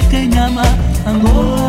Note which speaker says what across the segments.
Speaker 1: que llama amor.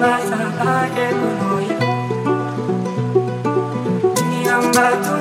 Speaker 2: sarà pagato noi. Ti ha amato noi.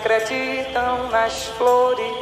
Speaker 2: Acreditam nas flores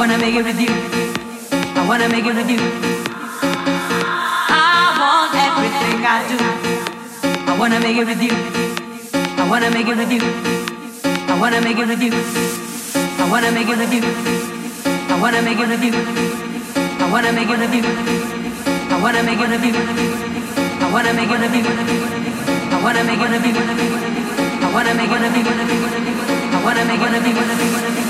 Speaker 3: wanna make it with you. I wanna make it with you. I want everything I do. I wanna make it with you. I wanna make it with you. I wanna make it with you. I wanna make it with you. I wanna make it with you. I wanna make it with you. I wanna make it with you. I wanna make it with you. I wanna make it with you. I wanna make it with you. I wanna make it with you. I wanna make it with you.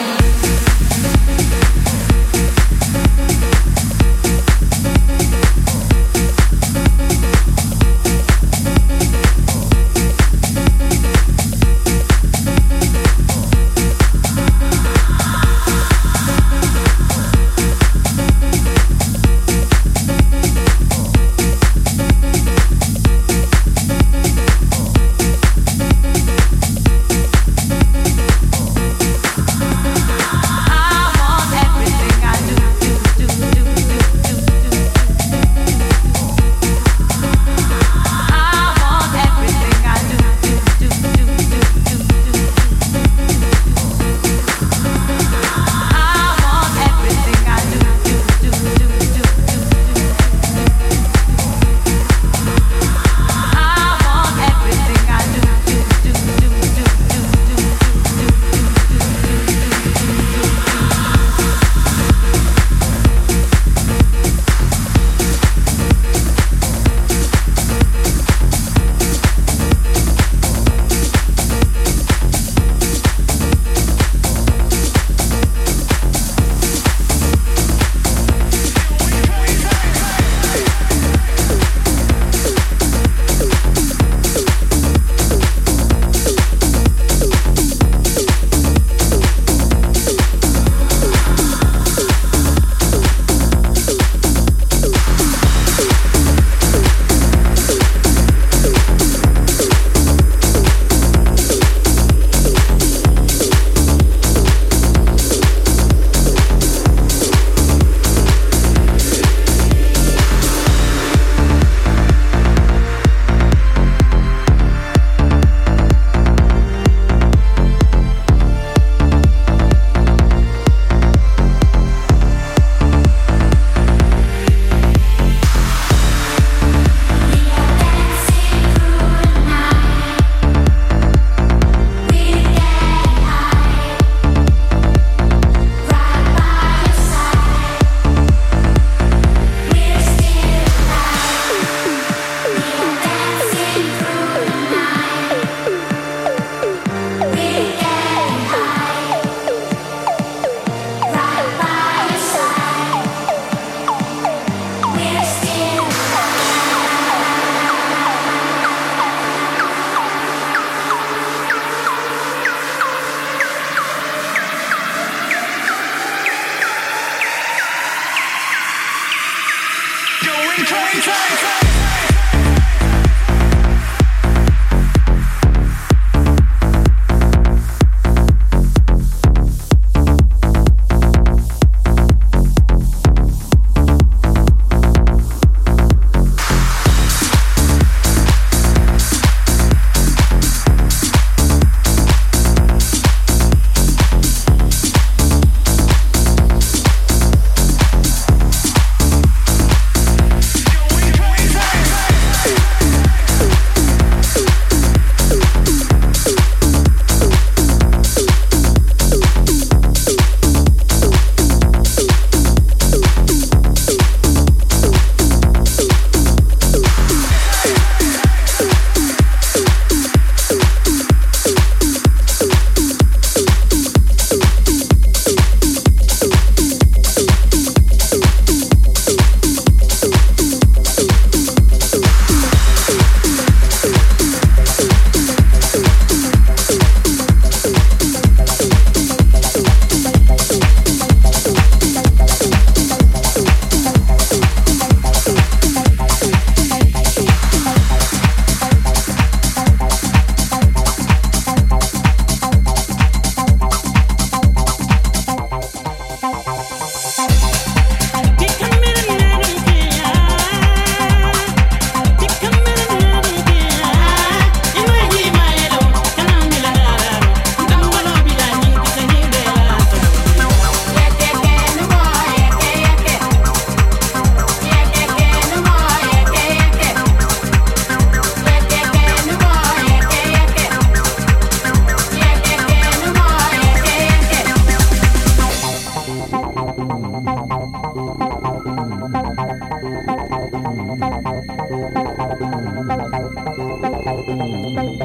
Speaker 4: Will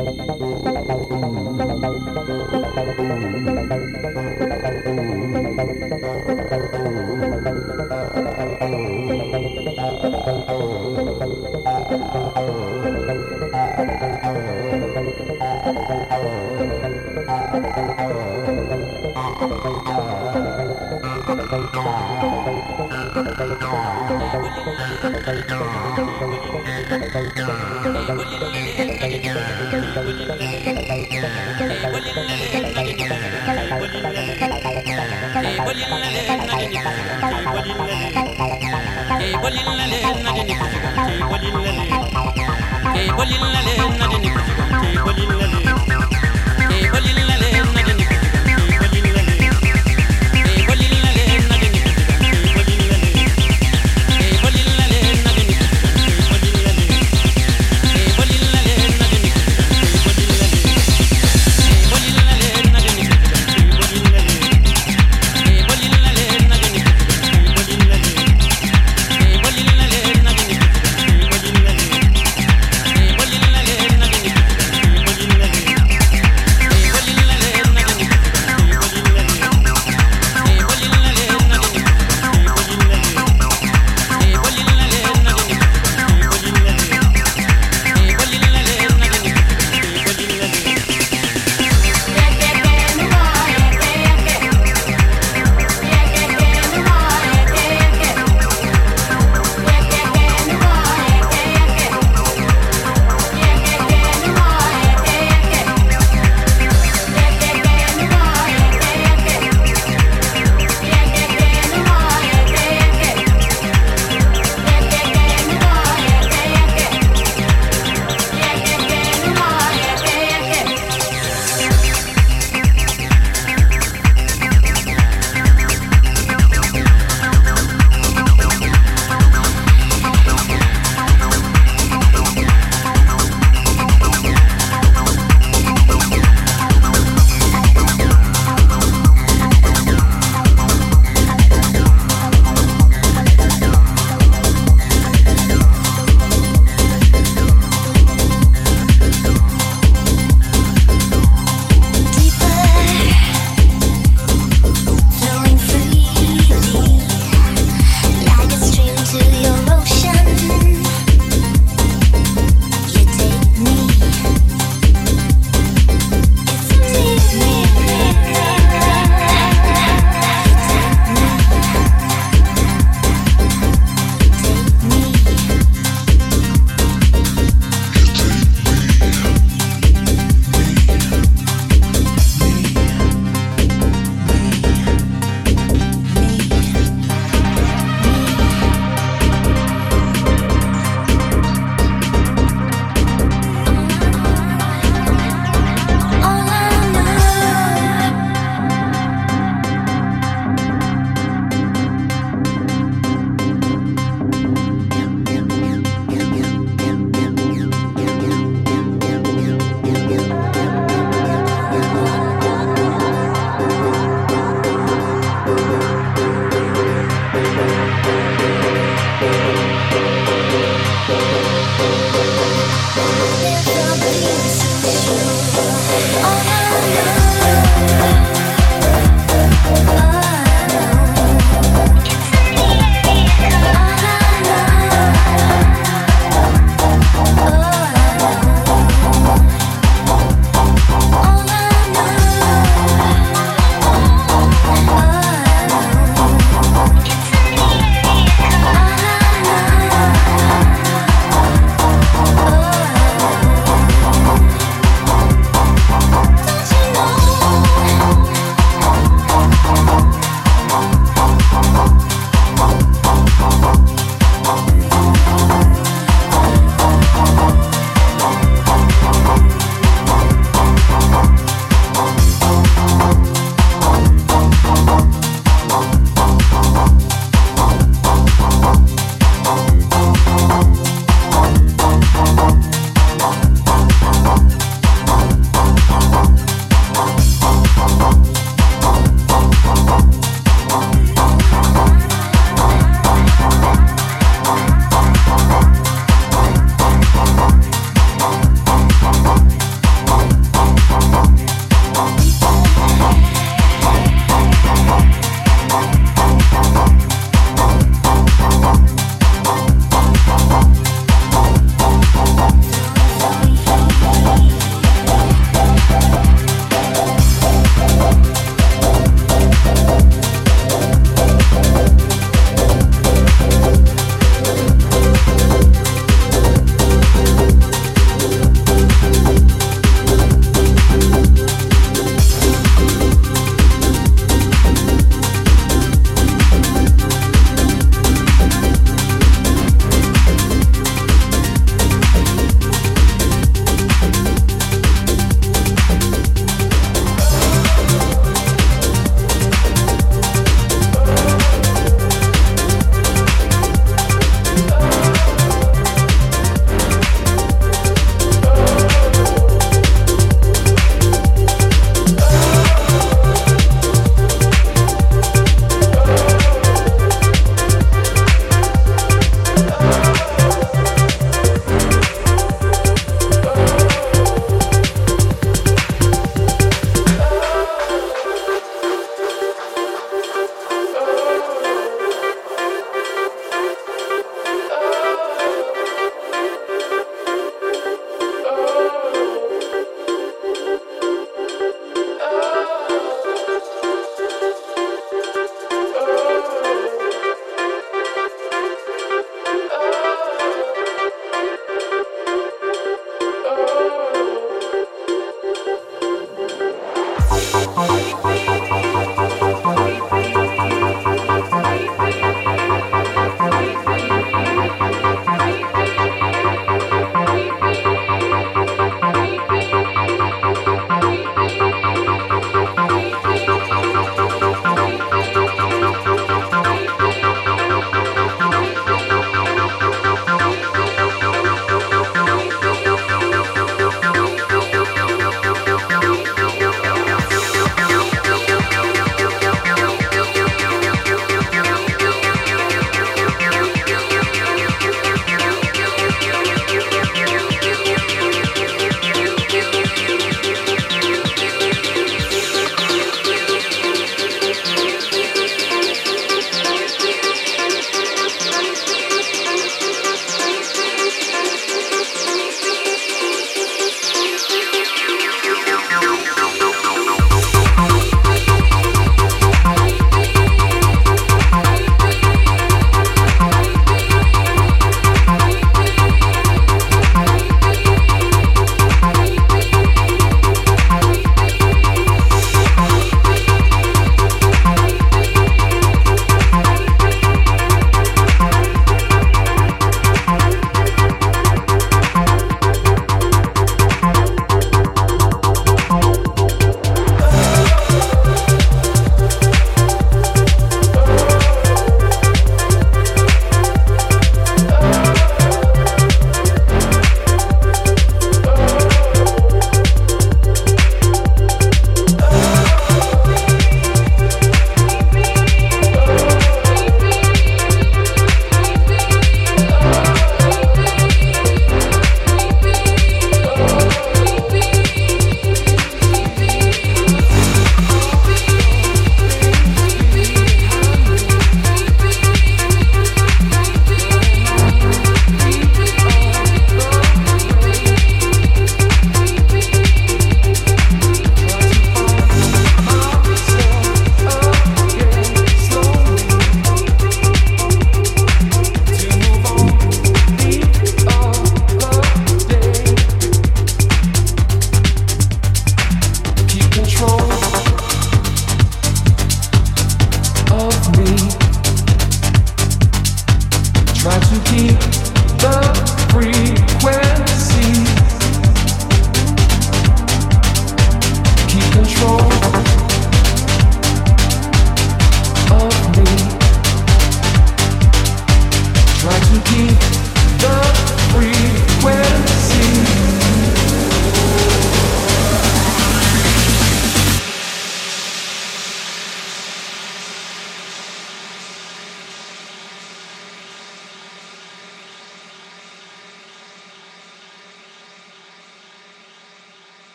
Speaker 3: you. bolillale nadini kusugunte bolillale e bolillale nadini kusugunte bolillale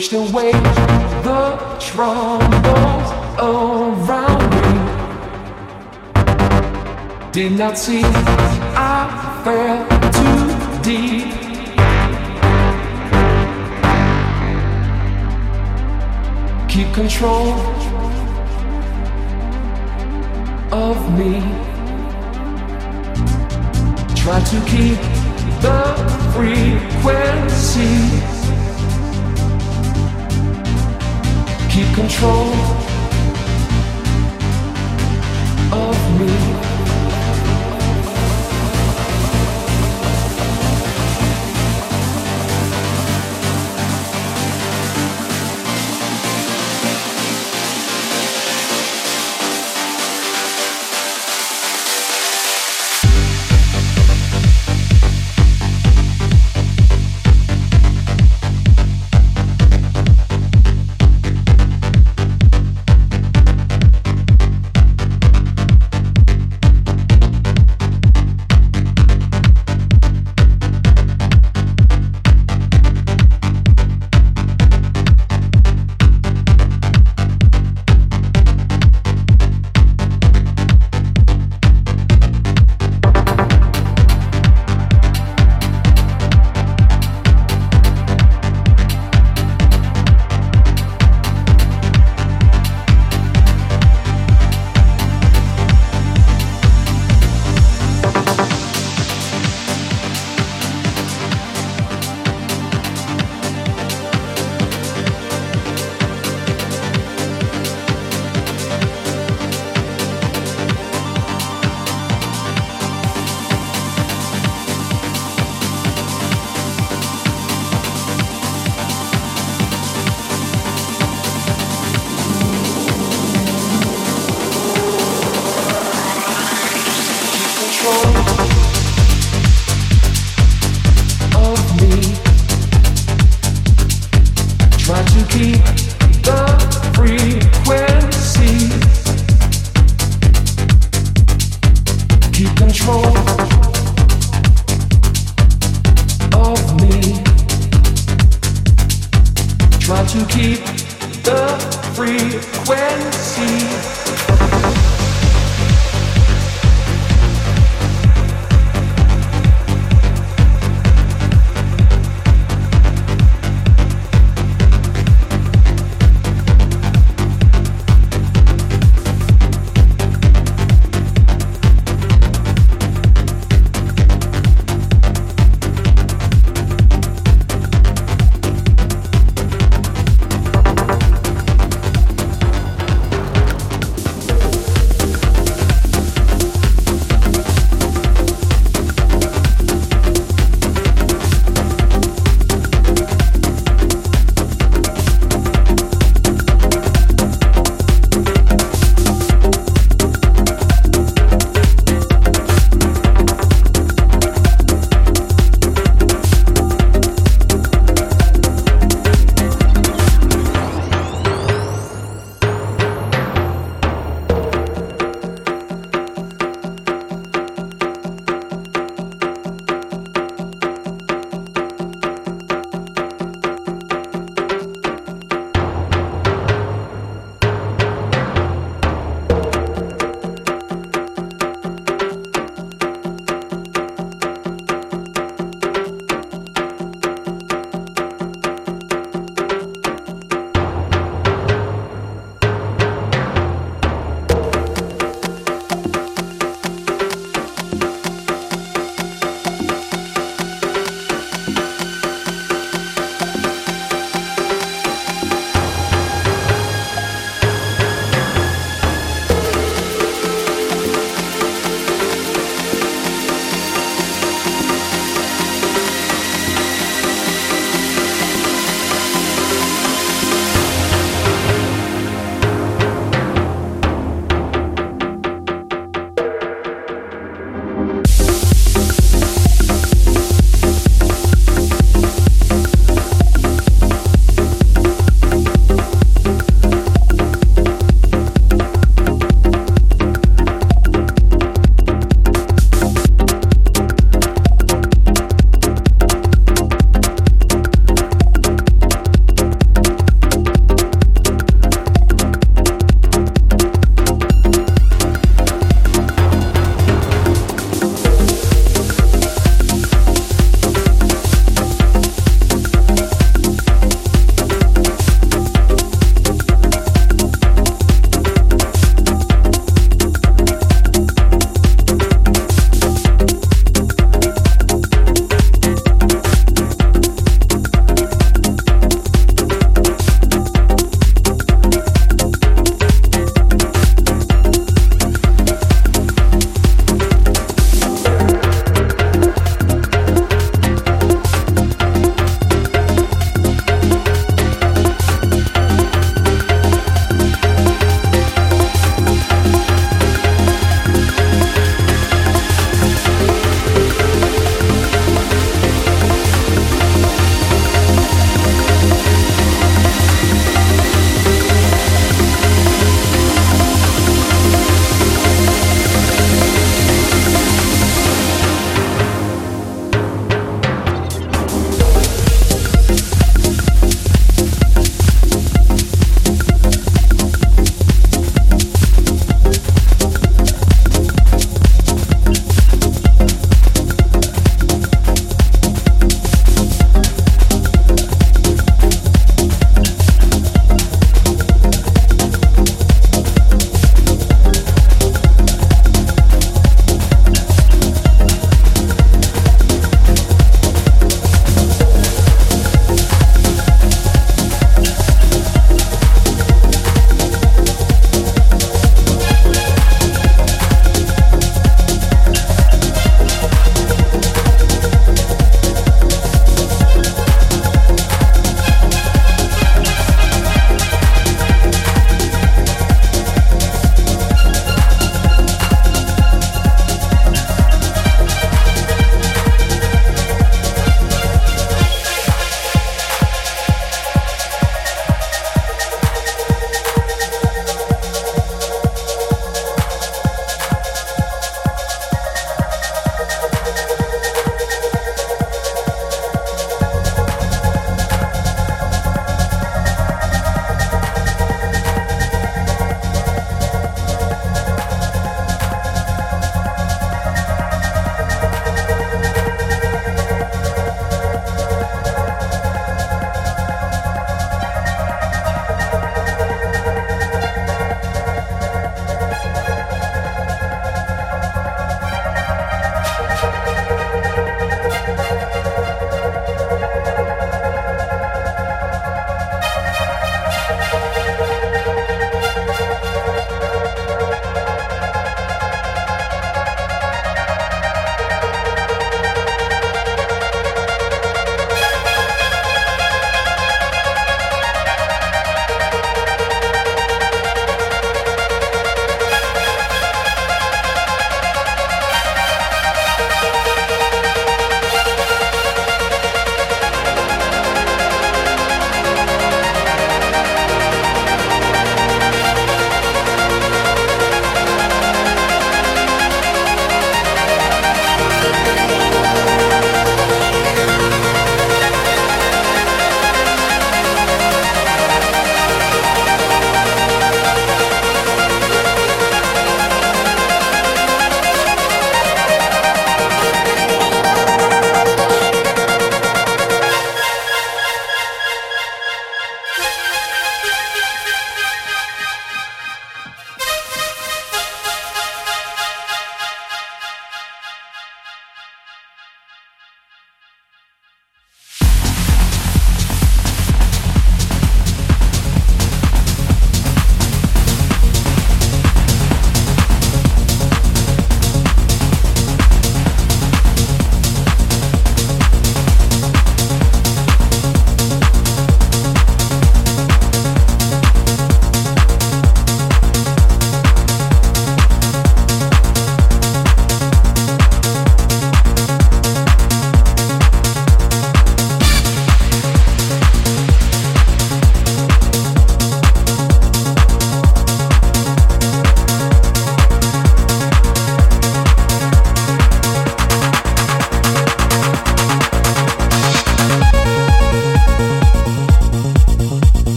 Speaker 5: Pushed away the troubles around me. Did not see I fell too deep. Keep control of me. Try to keep the frequency. Control